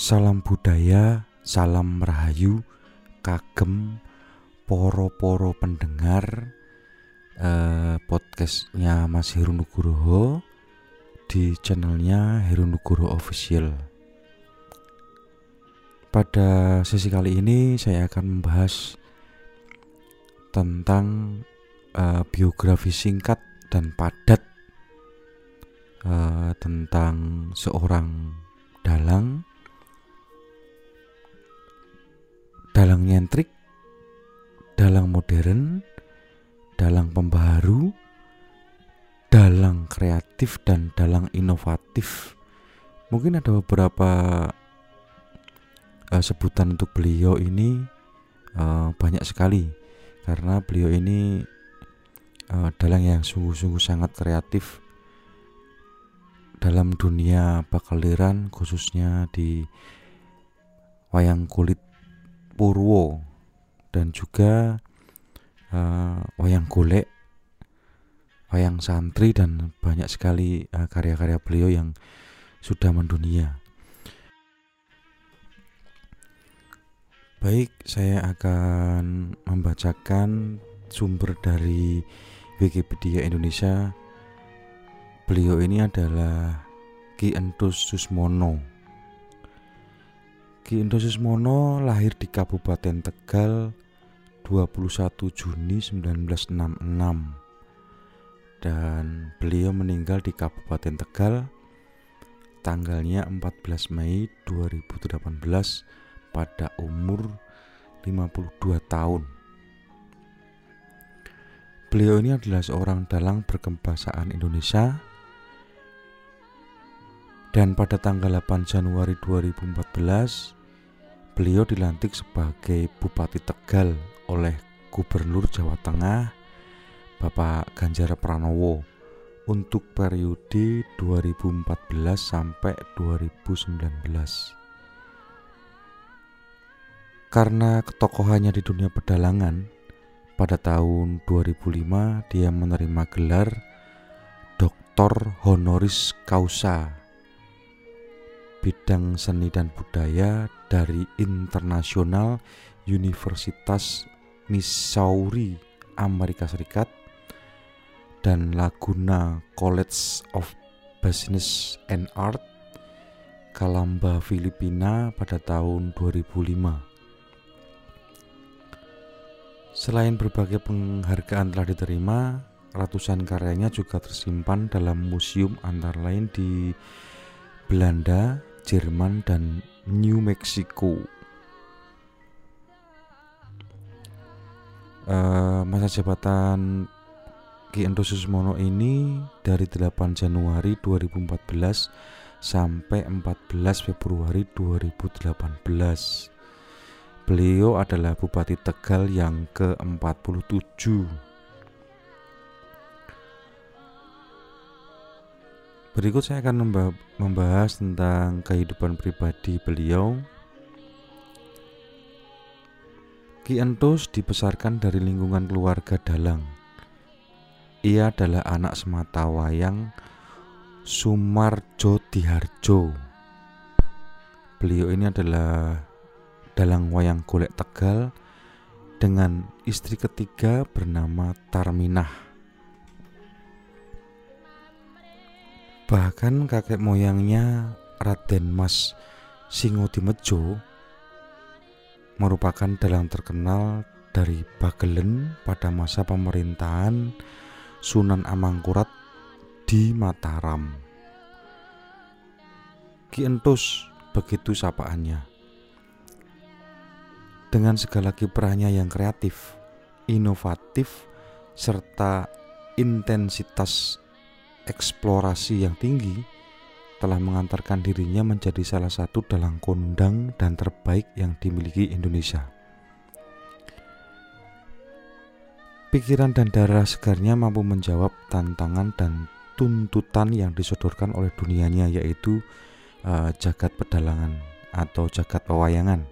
Salam budaya, salam rahayu, kagem poro-poro pendengar eh, podcastnya Mas Heru Nugroho di channelnya Heru Nugroho Official. Pada sesi kali ini saya akan membahas tentang eh, biografi singkat dan padat eh, tentang seorang dalang dalang nyentrik dalang modern dalang pembaharu dalang kreatif dan dalang inovatif. Mungkin ada beberapa uh, sebutan untuk beliau ini uh, banyak sekali. Karena beliau ini uh, dalang yang sungguh-sungguh sangat kreatif dalam dunia pakaliran khususnya di wayang kulit Purwo dan juga uh, wayang golek wayang santri dan banyak sekali karya-karya uh, beliau yang sudah mendunia. Baik, saya akan membacakan sumber dari Wikipedia Indonesia. Beliau ini adalah Ki Entus Susmono. Ki Entus Susmono lahir di Kabupaten Tegal 21 Juni 1966 dan beliau meninggal di Kabupaten Tegal tanggalnya 14 Mei 2018 pada umur 52 tahun. Beliau ini adalah seorang dalang berkembasaan Indonesia dan pada tanggal 8 Januari 2014 beliau dilantik sebagai Bupati Tegal oleh Gubernur Jawa Tengah Bapak Ganjar Pranowo untuk periode 2014 sampai 2019. Karena ketokohannya di dunia pedalangan, pada tahun 2005 dia menerima gelar Doktor Honoris Causa bidang seni dan budaya dari International Universitas Missouri, Amerika Serikat dan Laguna College of Business and Art Kalamba, Filipina pada tahun 2005. Selain berbagai penghargaan telah diterima, ratusan karyanya juga tersimpan dalam museum antara lain di Belanda, Jerman, dan New Mexico. Uh, masa jabatan Ki Endo Susmono ini dari 8 Januari 2014 sampai 14 Februari 2018. Beliau adalah Bupati Tegal yang ke-47. Berikut saya akan membahas tentang kehidupan pribadi beliau. Ki Entus dibesarkan dari lingkungan keluarga dalang. Ia adalah anak semata wayang Sumarjo Diharjo. Beliau ini adalah dalang wayang golek Tegal dengan istri ketiga bernama Tarminah. Bahkan kakek moyangnya Raden Mas Singodimejo merupakan dalang terkenal dari Bagelen pada masa pemerintahan Sunan Amangkurat di Mataram. Ki Entus begitu sapaannya dengan segala kiprahnya yang kreatif, inovatif, serta intensitas eksplorasi yang tinggi, telah mengantarkan dirinya menjadi salah satu dalang kondang dan terbaik yang dimiliki Indonesia. Pikiran dan darah segarnya mampu menjawab tantangan dan tuntutan yang disodorkan oleh dunianya yaitu uh, jagat pedalangan atau jagat pewayangan.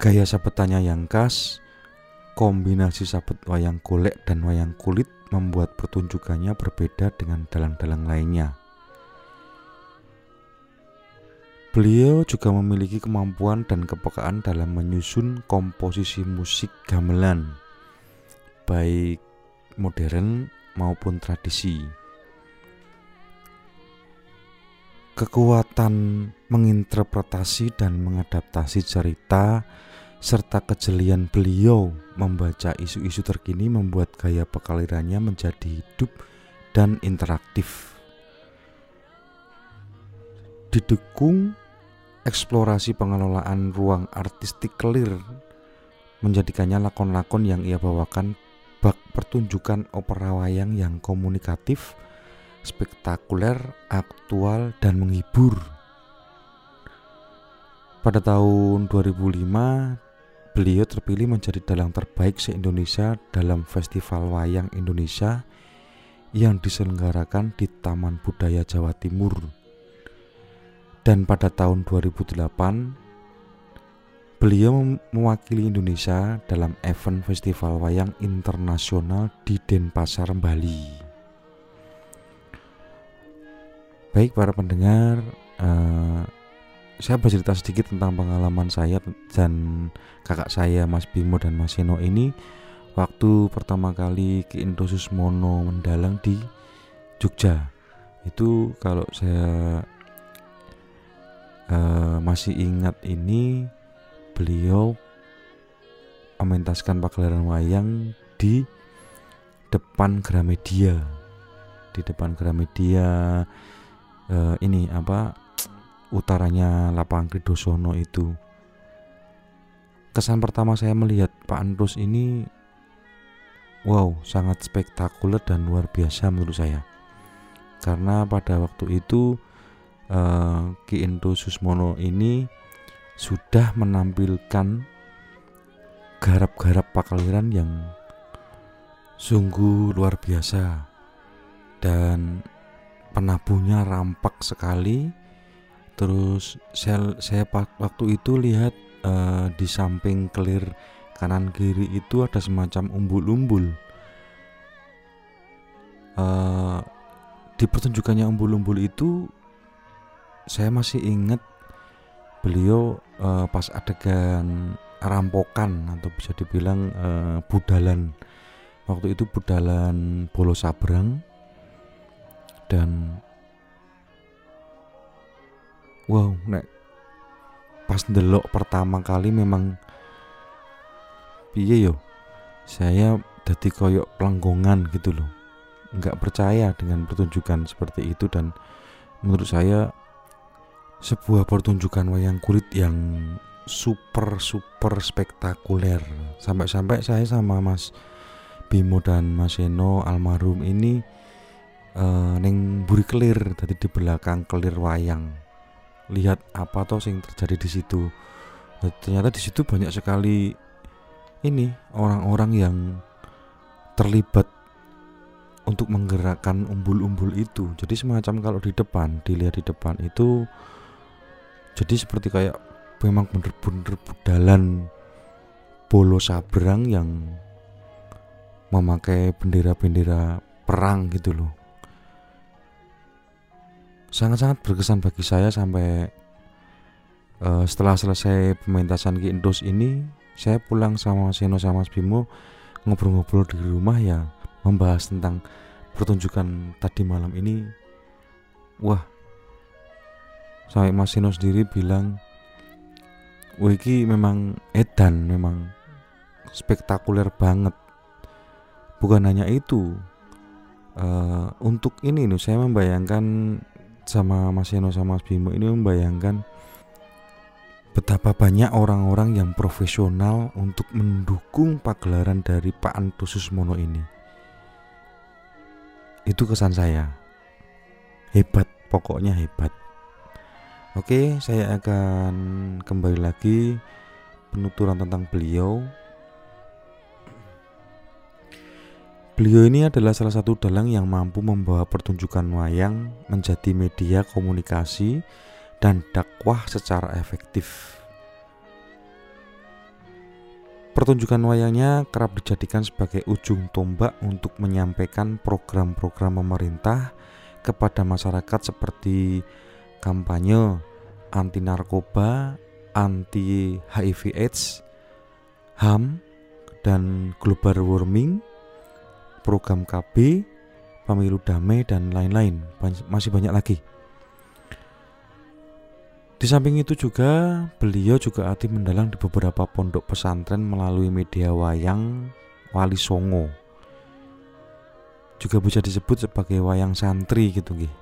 Gaya sabetannya yang khas, kombinasi sabet wayang golek dan wayang kulit membuat pertunjukannya berbeda dengan dalang-dalang lainnya. Beliau juga memiliki kemampuan dan kepekaan dalam menyusun komposisi musik gamelan, baik modern maupun tradisi. Kekuatan menginterpretasi dan mengadaptasi cerita serta kejelian beliau membaca isu-isu terkini membuat gaya pekalirannya menjadi hidup dan interaktif. Didukung eksplorasi pengelolaan ruang artistik clear menjadikannya lakon-lakon yang ia bawakan bak pertunjukan opera wayang yang komunikatif, spektakuler, aktual, dan menghibur. Pada tahun 2005, beliau terpilih menjadi dalang terbaik se-Indonesia dalam Festival Wayang Indonesia yang diselenggarakan di Taman Budaya Jawa Timur dan pada tahun 2008 beliau mewakili Indonesia dalam event Festival Wayang Internasional di Denpasar, Bali. Baik para pendengar, uh, saya bercerita sedikit tentang pengalaman saya dan kakak saya Mas Bimo dan Mas Seno ini waktu pertama kali ke Indosus Mono mendalang di Jogja. Itu kalau saya uh, masih ingat ini beliau mementaskan pagelaran wayang di depan Gramedia di depan Gramedia uh, ini apa utaranya lapangan Kridosono itu. Kesan pertama saya melihat Pak Andrus ini wow sangat spektakuler dan luar biasa menurut saya. Karena pada waktu itu uh, Ki Endo Susmono ini sudah menampilkan garap-garap pakaliran yang sungguh luar biasa. Dan penabuhnya rampak sekali terus saya, saya waktu itu lihat uh, di samping kelir kanan kiri itu ada semacam umbul-umbul. Uh, di pertunjukannya umbul-umbul itu saya masih ingat beliau uh, pas adegan rampokan atau bisa dibilang uh, budalan. Waktu itu budalan Bolo Sabrang dan wow nek pas ndelok pertama kali memang piye yo? Saya jadi koyok pelanggongan gitu loh. Nggak percaya dengan pertunjukan seperti itu dan menurut saya sebuah pertunjukan wayang kulit yang super super spektakuler. Sampai-sampai saya sama Mas Bimo dan Mas Eno almarhum ini uh, neng buri kelir tadi di belakang kelir wayang lihat apa toh yang terjadi di situ. Nah, ternyata di situ banyak sekali ini orang-orang yang terlibat untuk menggerakkan umbul-umbul itu. Jadi semacam kalau di depan dilihat di depan itu jadi seperti kayak memang bener-bener budalan bolo sabrang yang memakai bendera-bendera perang gitu loh sangat-sangat berkesan bagi saya sampai uh, setelah selesai pementasan Ki Indos ini saya pulang sama Seno sama Mas Bimo ngobrol-ngobrol di rumah ya membahas tentang pertunjukan tadi malam ini. Wah sampai Mas Sino sendiri bilang Wiki memang edan memang spektakuler banget. Bukan hanya itu uh, untuk ini nih saya membayangkan sama Mas Sino sama Mas Bimo ini membayangkan betapa banyak orang-orang yang profesional untuk mendukung pagelaran dari Pak Antusus Mono ini. Itu kesan saya. Hebat pokoknya hebat. Oke, saya akan kembali lagi penuturan tentang beliau. Beliau ini adalah salah satu dalang yang mampu membawa pertunjukan wayang menjadi media komunikasi dan dakwah secara efektif. Pertunjukan wayangnya kerap dijadikan sebagai ujung tombak untuk menyampaikan program-program pemerintah kepada masyarakat seperti kampanye, anti narkoba, anti HIV AIDS, HAM dan global warming, program KB, pemilu damai dan lain-lain. Masih banyak lagi. Di samping itu juga beliau juga aktif mendalang di beberapa pondok pesantren melalui media wayang Wali Songo. Juga bisa disebut sebagai wayang santri gitu nggih.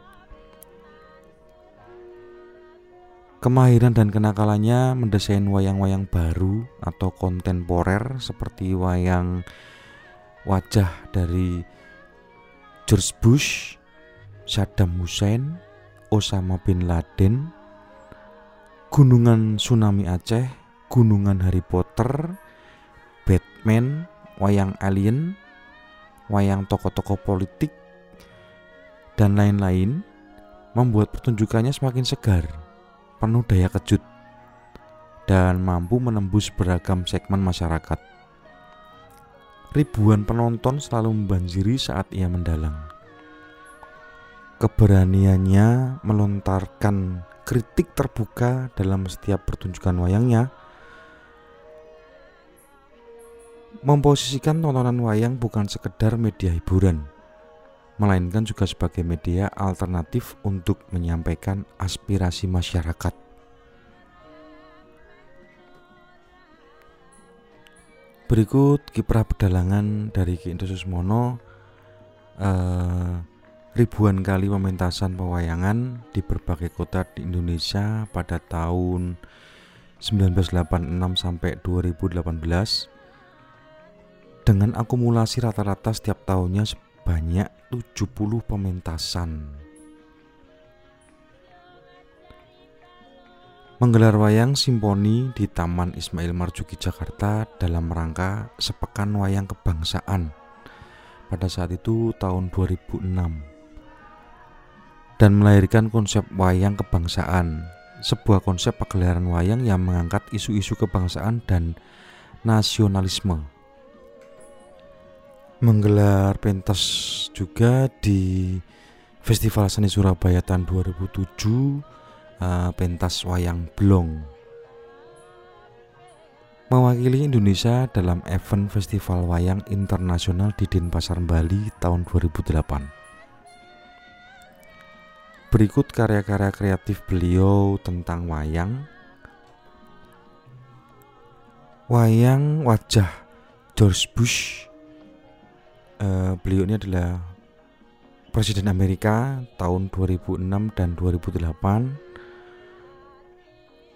Kemahiran dan kenakalannya mendesain wayang-wayang baru atau kontemporer seperti wayang wajah dari George Bush, Saddam Hussein, Osama bin Laden, Gunungan Tsunami Aceh, Gunungan Harry Potter, Batman, wayang alien, wayang tokoh-tokoh politik, dan lain-lain membuat pertunjukannya semakin segar, penuh daya kejut, dan mampu menembus beragam segmen masyarakat. Ribuan penonton selalu membanjiri saat ia mendalang. Keberaniannya melontarkan kritik terbuka dalam setiap pertunjukan wayangnya memposisikan tontonan wayang bukan sekedar media hiburan melainkan juga sebagai media alternatif untuk menyampaikan aspirasi masyarakat. Berikut kiprah pedalangan dari Ki Mono eh, ribuan kali pementasan pewayangan di berbagai kota di Indonesia pada tahun 1986 sampai 2018 dengan akumulasi rata-rata setiap tahunnya sebanyak 70 pementasan. Menggelar wayang simponi di Taman Ismail Marzuki Jakarta dalam rangka Sepekan Wayang Kebangsaan pada saat itu tahun 2006 dan melahirkan konsep wayang kebangsaan, sebuah konsep pagelaran wayang yang mengangkat isu-isu kebangsaan dan nasionalisme. Menggelar pentas juga di Festival Seni Surabaya tahun 2007, uh, pentas wayang Blong. Mewakili Indonesia dalam event Festival Wayang Internasional di Denpasar, Bali tahun 2008. Berikut karya-karya kreatif beliau tentang wayang. Wayang wajah George Bush. Uh, beliau ini adalah Presiden Amerika tahun 2006 dan 2008.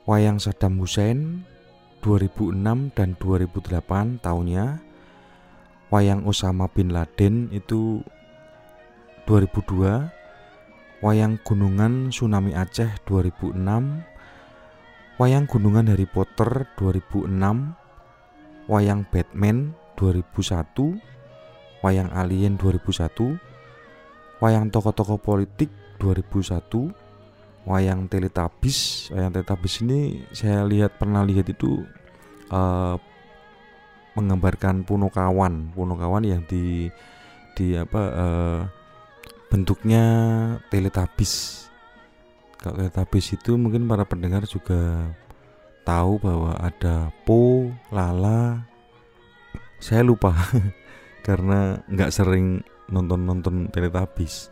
Wayang Saddam Hussein 2006 dan 2008 tahunnya. Wayang Osama bin Laden itu 2002 Wayang Gunungan Tsunami Aceh 2006 Wayang Gunungan Harry Potter 2006 Wayang Batman 2001 Wayang Alien 2001 Wayang Tokoh-Tokoh Politik 2001 Wayang Teletubbies. Wayang Teletubbies ini saya lihat pernah lihat itu uh, menggambarkan Punokawan Punokawan yang di di apa uh, bentuknya teletabis kalau teletabis itu mungkin para pendengar juga tahu bahwa ada po lala. Saya lupa karena nggak sering nonton nonton teletabis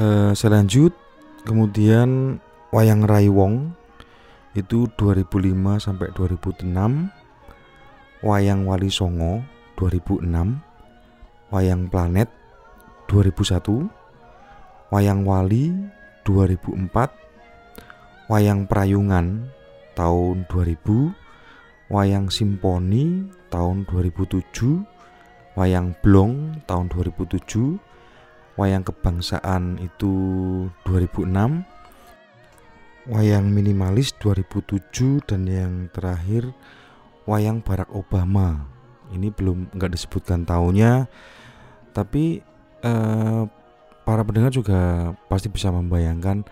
uh, selanjut kemudian wayang raiwong itu 2005 sampai 2006 wayang wali songo 2006 Wayang Planet 2001 Wayang Wali 2004 Wayang Prayungan tahun 2000 Wayang Simponi tahun 2007 Wayang Blong tahun 2007 Wayang Kebangsaan itu 2006 Wayang Minimalis 2007 dan yang terakhir Wayang Barack Obama. Ini belum nggak disebutkan tahunnya tapi eh, para pendengar juga pasti bisa membayangkan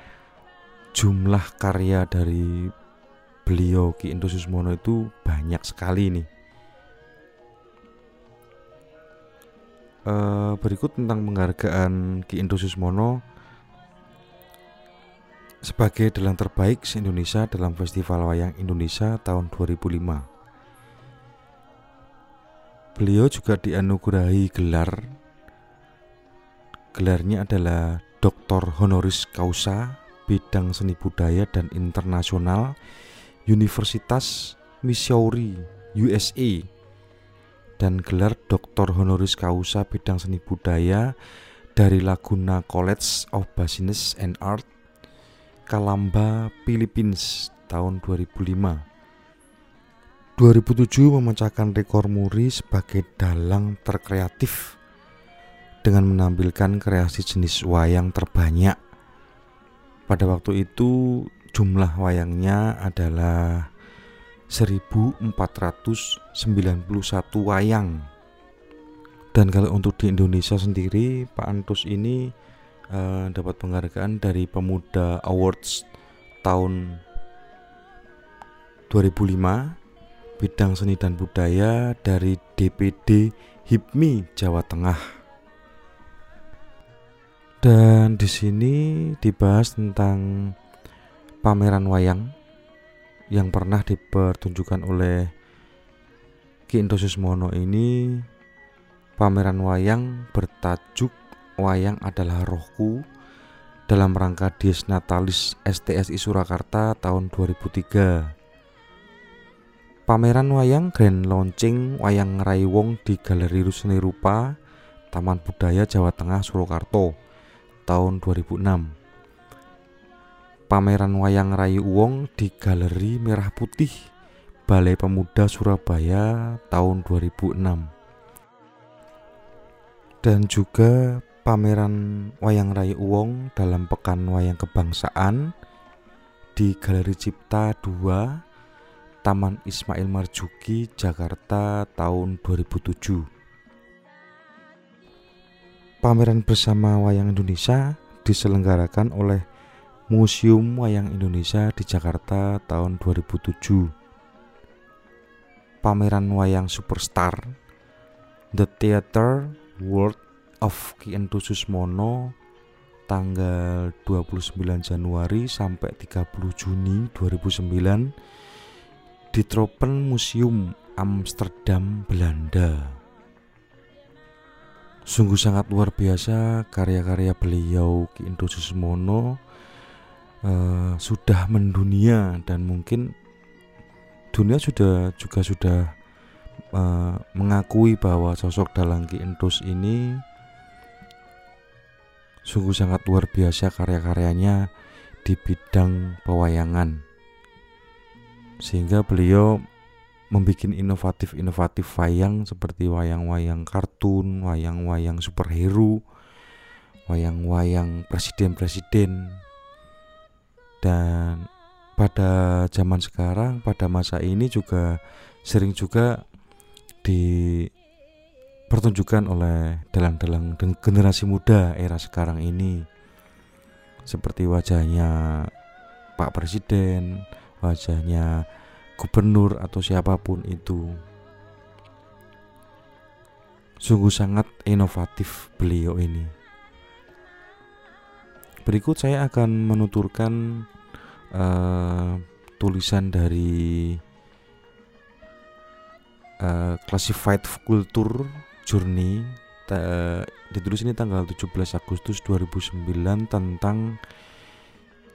jumlah karya dari beliau Ki Endo Susmono itu banyak sekali nih eh, berikut tentang penghargaan Ki Endo Susmono sebagai dalang terbaik se-Indonesia dalam Festival Wayang Indonesia tahun 2005. Beliau juga dianugerahi gelar Gelarnya adalah Dr. Honoris Causa bidang seni budaya dan internasional Universitas Missouri, USA dan gelar Dr. Honoris Causa bidang seni budaya dari Laguna College of Business and Art Kalamba, Philippines tahun 2005. 2007 memecahkan rekor muri sebagai dalang terkreatif dengan menampilkan kreasi jenis wayang terbanyak. Pada waktu itu jumlah wayangnya adalah 1491 wayang. Dan kalau untuk di Indonesia sendiri, Pak Antus ini uh, dapat penghargaan dari Pemuda Awards tahun 2005 bidang seni dan budaya dari DPD HIPMI Jawa Tengah. Dan di sini dibahas tentang pameran wayang yang pernah dipertunjukkan oleh Ki Indosus Mono ini pameran wayang bertajuk wayang adalah rohku dalam rangka Dies Natalis STSI Surakarta tahun 2003. Pameran wayang grand launching wayang Raiwong di Galeri Ruseni Rupa Taman Budaya Jawa Tengah Surakarta tahun 2006. Pameran wayang Rayu Wong di Galeri Merah Putih Balai Pemuda Surabaya tahun 2006 dan juga pameran Wayang Rai Uwong dalam Pekan Wayang Kebangsaan di Galeri Cipta 2 Taman Ismail Marzuki Jakarta tahun 2007. Pameran bersama Wayang Indonesia diselenggarakan oleh Museum Wayang Indonesia di Jakarta tahun 2007. Pameran Wayang Superstar The Theater World of Ki Susmono tanggal 29 Januari sampai 30 Juni 2009 di Tropen Museum Amsterdam, Belanda. Sungguh sangat luar biasa karya-karya beliau Ki Susmono uh, sudah mendunia dan mungkin dunia sudah juga sudah uh, mengakui bahwa sosok Dalang Ki Entus ini Sungguh sangat luar biasa karya-karyanya di bidang pewayangan. Sehingga beliau membuat inovatif-inovatif wayang seperti wayang-wayang kartun, wayang-wayang superhero, wayang-wayang presiden-presiden. Dan pada zaman sekarang, pada masa ini juga sering juga di pertunjukan oleh dalang-dalang dan generasi muda era sekarang ini seperti wajahnya Pak Presiden, wajahnya gubernur atau siapa pun itu. Sungguh sangat inovatif beliau ini. Berikut saya akan menuturkan uh, tulisan dari uh, Classified Culture Journey ditulis ini tanggal 17 Agustus 2009 tentang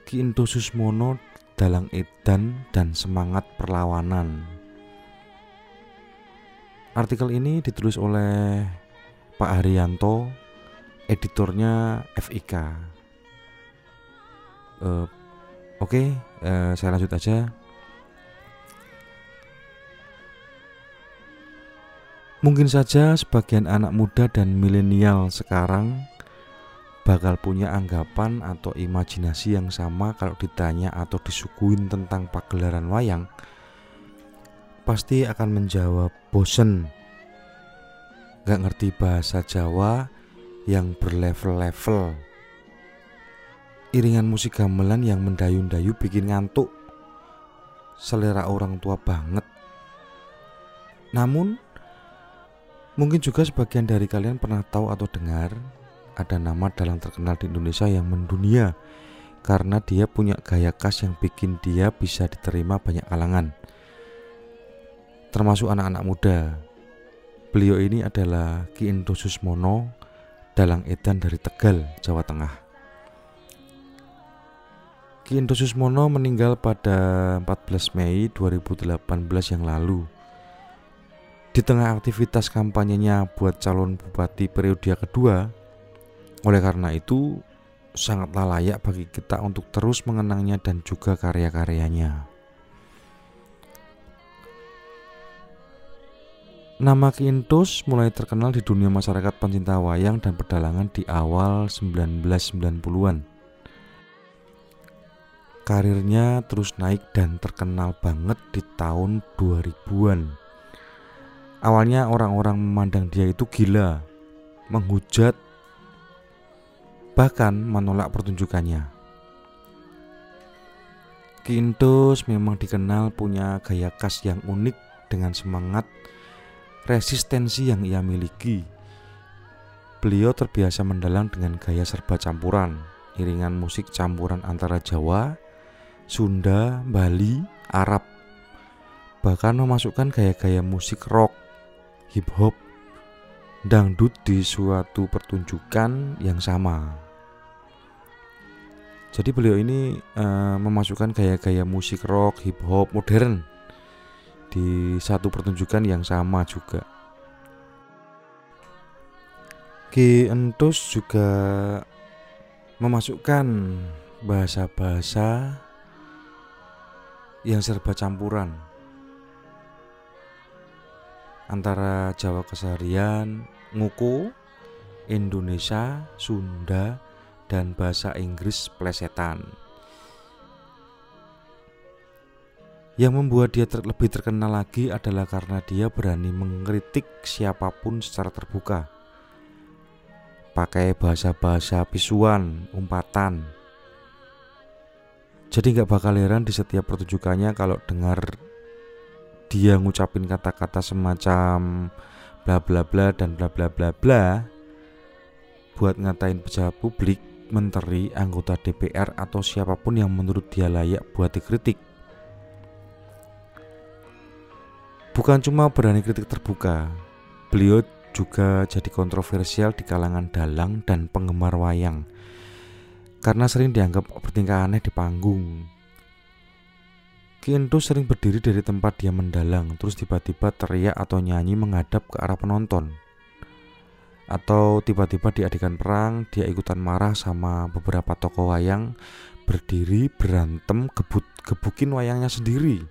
Ki Susmono Dalang Edan dan Semangat Perlawanan. Artikel ini ditulis oleh Pak Haryanto, editornya FIK. Uh, Oke, uh, saya lanjut aja. Mungkin saja sebagian anak muda dan milenial sekarang bakal punya anggapan atau imajinasi yang sama kalau ditanya atau disuguhin tentang pagelaran wayang pasti akan menjawab bosen gak ngerti bahasa Jawa yang berlevel-level iringan musik gamelan yang mendayu-dayu bikin ngantuk selera orang tua banget namun Mungkin juga sebagian dari kalian pernah tahu atau dengar ada nama dalang terkenal di Indonesia yang mendunia karena dia punya gaya khas yang bikin dia bisa diterima banyak kalangan, termasuk anak-anak muda. Beliau ini adalah Ki Endo Susmono, dalang edan dari Tegal, Jawa Tengah. Ki Endo Susmono meninggal pada 14 Mei 2018 yang lalu. Di tengah aktivitas kampanyenya buat calon bupati periode kedua, oleh karena itu sangatlah layak bagi kita untuk terus mengenangnya dan juga karya-karyanya. Nama Kintus mulai terkenal di dunia masyarakat pencinta wayang dan pedalangan di awal 1990-an. Karirnya terus naik dan terkenal banget di tahun 2000-an. Awalnya orang-orang memandang dia itu gila, menghujat, bahkan menolak pertunjukannya. Kintus memang dikenal punya gaya khas yang unik dengan semangat resistensi yang ia miliki. Beliau terbiasa mendalang dengan gaya serba campuran, iringan musik campuran antara Jawa, Sunda, Bali, Arab. Bahkan memasukkan gaya-gaya musik rock, hip hop, dangdut di suatu pertunjukan yang sama. Jadi beliau ini uh, memasukkan gaya-gaya musik rock, hip hop modern di satu pertunjukan yang sama juga. Ki Entus juga memasukkan bahasa-bahasa yang serba campuran antara Jawa keseharian, Nguku, Indonesia, Sunda, dan bahasa Inggris plesetan. Yang membuat dia ter lebih terkenal lagi adalah karena dia berani mengkritik siapa pun secara terbuka. Pakai bahasa-bahasa pisuan, umpatan. Jadi nggak bakal heran di setiap pertunjukannya kalau dengar dia ngucapin kata-kata semacam bla bla bla dan bla bla bla bla buat ngatain pejabat publik menteri, anggota DPR, atau siapa pun yang menurut dia layak buat dikritik. Bukan cuma berani kritik terbuka, beliau juga jadi kontroversial di kalangan dalang dan penggemar wayang karena sering dianggap bertingkah aneh di panggung. Kintu sering berdiri dari tempat dia mendalang, terus tiba-tiba teriak atau nyanyi menghadap ke arah penonton. Atau tiba-tiba di adegan perang dia ikutan marah sama beberapa tokoh wayang berdiri berantem gebut gebukin wayangnya sendiri.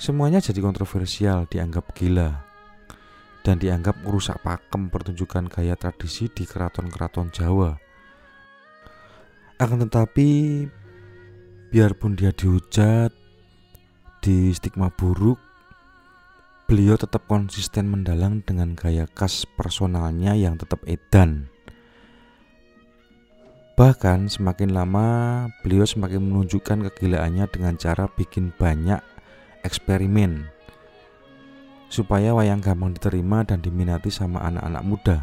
Semuanya jadi kontroversial dianggap gila dan dianggap merusak pakem pertunjukan gaya tradisi di keraton-keraton Jawa akan tetapi biarpun dia dihujat di stigma buruk beliau tetap konsisten mendalang dengan gaya khas personalnya yang tetap edan. Bahkan semakin lama beliau semakin menunjukkan kegilaannya dengan cara bikin banyak eksperimen supaya wayang gampang diterima dan diminati sama anak-anak muda.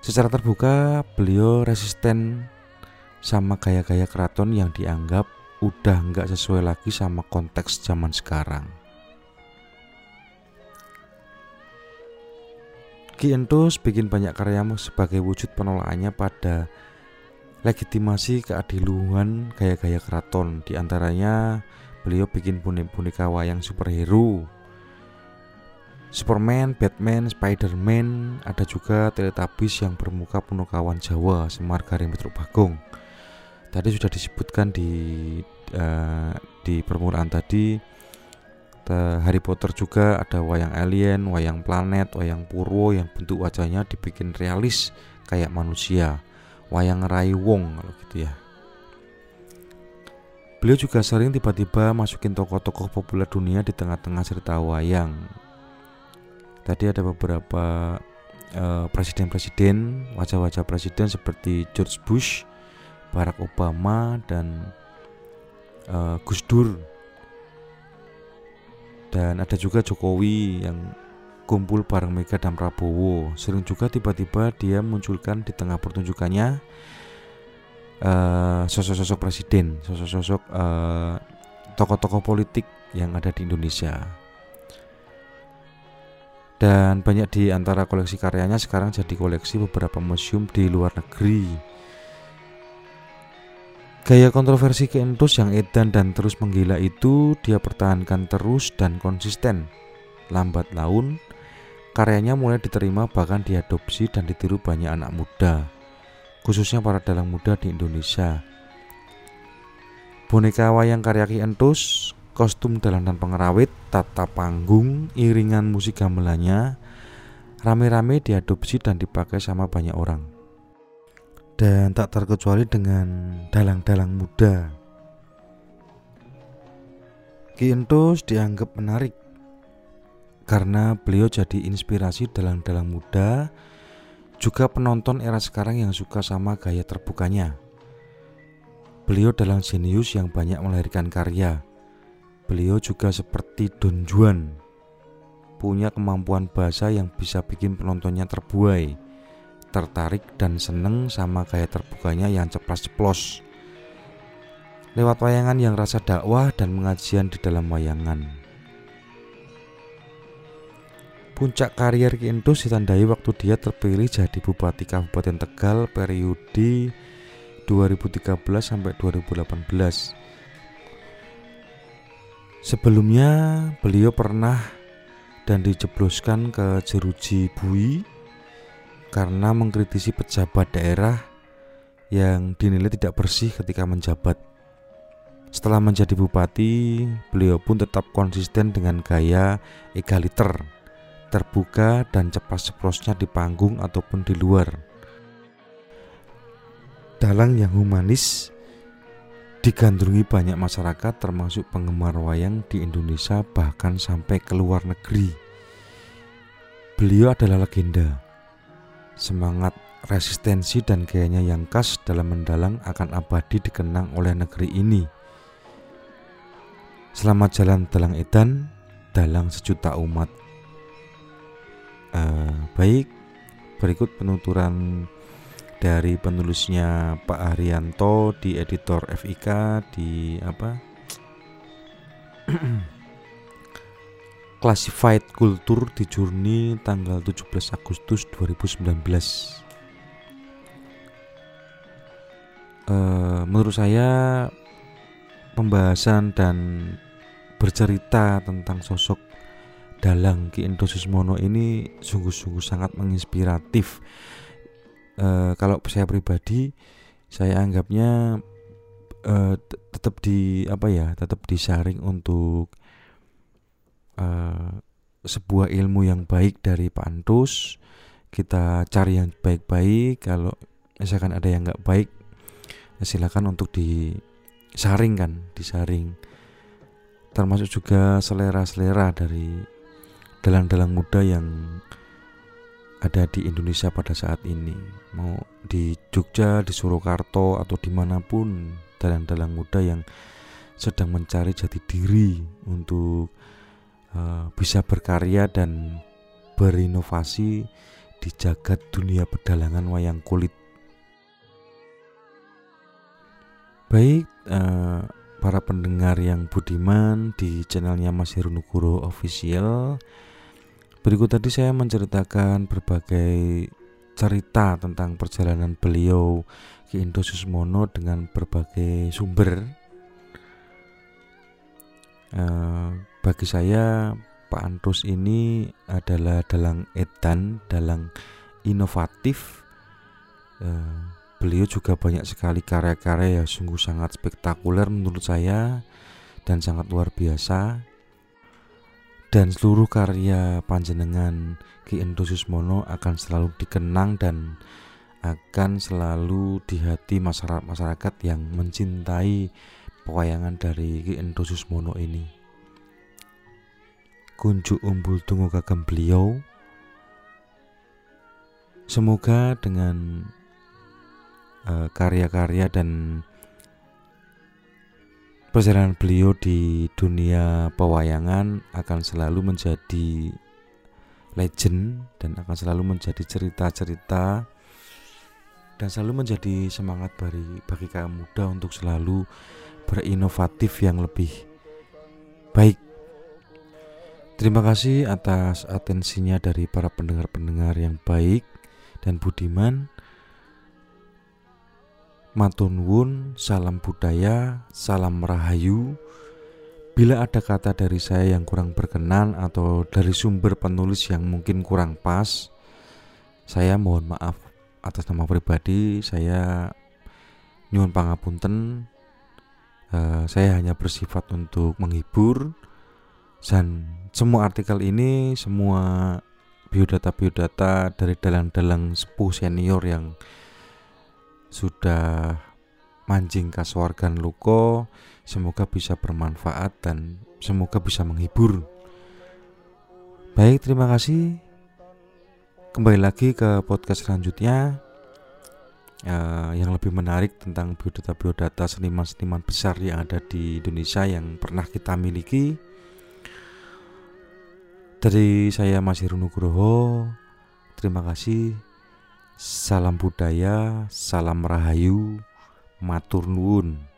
Secara terbuka, beliau resisten sama gaya-gaya keraton yang dianggap udah nggak sesuai lagi sama konteks zaman sekarang. Ki Entus bikin banyak karya sebagai wujud penolakannya pada legitimasi keadiluan gaya-gaya keraton. Di antaranya beliau bikin boneka wayang superhero. Superman, Batman, Spiderman, ada juga Teletubbies yang bermuka penuh kawan Jawa, Semar Garing Petruk Bagong. Tadi sudah disebutkan di uh, di permulaan tadi Harry Potter juga ada wayang alien, wayang planet, wayang purwo yang bentuk wajahnya dibikin realis kayak manusia. Wayang Rai Wong kalau gitu ya. Beliau juga sering tiba-tiba masukin tokoh-tokoh populer dunia di tengah-tengah cerita wayang. Tadi ada beberapa presiden presiden-presiden, wajah-wajah presiden seperti George Bush, Barack Obama dan uh, Gus Dur dan ada juga Jokowi yang kumpul bareng Mega dan Prabowo. Sering juga tiba-tiba dia munculkan di tengah pertunjukannya uh, sosok-sosok presiden, sosok-sosok uh, tokoh-tokoh politik yang ada di Indonesia. Dan banyak di antara koleksi karyanya sekarang jadi koleksi beberapa museum di luar negeri. Gaya kontroversi Keentus yang edan dan terus menggila itu dia pertahankan terus dan konsisten. Lambat laun, karyanya mulai diterima bahkan diadopsi dan ditiru banyak anak muda, khususnya para dalang muda di Indonesia. Boneka wayang karya Ki Entus kostum dalanan pengerawit, tata panggung, iringan musik gamelannya rame-rame diadopsi dan dipakai sama banyak orang. Dan tak terkecuali dengan dalang-dalang muda. Ki Entus dianggap menarik karena beliau jadi inspirasi dalang-dalang muda juga penonton era sekarang yang suka sama gaya terbukanya. Beliau dalang jenius yang banyak melahirkan karya, Beliau juga seperti Don Juan, punya kemampuan bahasa yang bisa bikin penontonnya terbuai, tertarik dan seneng sama gaya terbukanya yang ceplas-ceplos. Lewat wayangan yang rasa dakwah dan mengajian di dalam wayangan. Puncak karier Ki ditandai waktu dia terpilih jadi Bupati Kabupaten Tegal periode 2013 sampai 2018 Sebelumnya beliau pernah dan dijebloskan ke jeruji bui karena mengkritisi pejabat daerah yang dinilai tidak bersih ketika menjabat. Setelah menjadi bupati, beliau pun tetap konsisten dengan gaya egaliter, terbuka dan cepat-ceplosnya di panggung ataupun di luar. Dalang yang humanis digandrungi banyak masyarakat termasuk penggemar wayang di Indonesia bahkan sampai ke luar negeri. Beliau adalah legenda. Semangat, resistensi dan gayanya yang khas dalam mendalang akan abadi dikenang oleh negeri ini. Selamat jalan dalang edan, dalang sejuta umat. Uh, baik, berikut penuturan dari penulisnya Pak Haryanto di editor FIK di apa Classified Culture di Journey tanggal 17 Agustus 2019 uh, menurut saya pembahasan dan bercerita tentang sosok dalang Ki Endo Susmono ini sungguh-sungguh sangat menginspiratif. Uh, kalau saya pribadi saya anggapnya uh, tetap di apa ya tetap disaring untuk uh, sebuah ilmu yang baik dari Pak Antus kita cari yang baik-baik. Kalau misalkan ada yang nggak baik ya silakan untuk disaring kan disaring. Termasuk juga selera-selera dari dalang-dalang muda yang ada di Indonesia pada saat ini. Mau di Jogja, di Surakarta atau di mana pun dalang-dalang muda yang sedang mencari jati diri untuk uh, bisa berkarya dan berinovasi di jagat dunia pedalangan wayang kulit. Baik, uh, para pendengar yang budiman di channelnya Mas Herunuguro Official Berikut tadi saya menceritakan berbagai cerita tentang perjalanan beliau ke Indo Susmono dengan berbagai sumber. Uh, bagi saya Pak Antus ini adalah dalang edan, dalang inovatif. Uh, beliau juga banyak sekali karya-karya yang sungguh sangat spektakuler menurut saya dan sangat luar biasa dan seluruh karya panjenengan Ki Endo Susmono akan selalu dikenang dan akan selalu di hati masyarakat-masyarakat yang mencintai pewayangan dari Ki Endo Susmono ini. Kunjuk umbul tunggu kagem beliau. Semoga dengan uh, karya-karya dan Perjalanan beliau di dunia pewayangan akan selalu menjadi legend dan akan selalu menjadi cerita-cerita dan selalu menjadi semangat bagi bagi kaum muda untuk selalu berinovatif yang lebih baik. Terima kasih atas atensinya dari para pendengar-pendengar yang baik dan budiman. Matunwun, salam budaya, salam rahayu. Bila ada kata dari saya yang kurang berkenan atau dari sumber penulis yang mungkin kurang pas, saya mohon maaf atas nama pribadi. Saya nyuwun pangapunten. Uh, saya hanya bersifat untuk menghibur dan semua artikel ini semua biodata-biodata dari dalang-dalang sepuh senior yang sudah mancing kasuargan luko semoga bisa bermanfaat dan semoga bisa menghibur. Baik terima kasih. Kembali lagi ke podcast selanjutnya uh, yang lebih menarik tentang biodata-biodata seniman-seniman besar yang ada di Indonesia yang pernah kita miliki dari saya masih Nugroho Terima kasih. Salam budaya Salam rahayu Matur nuwun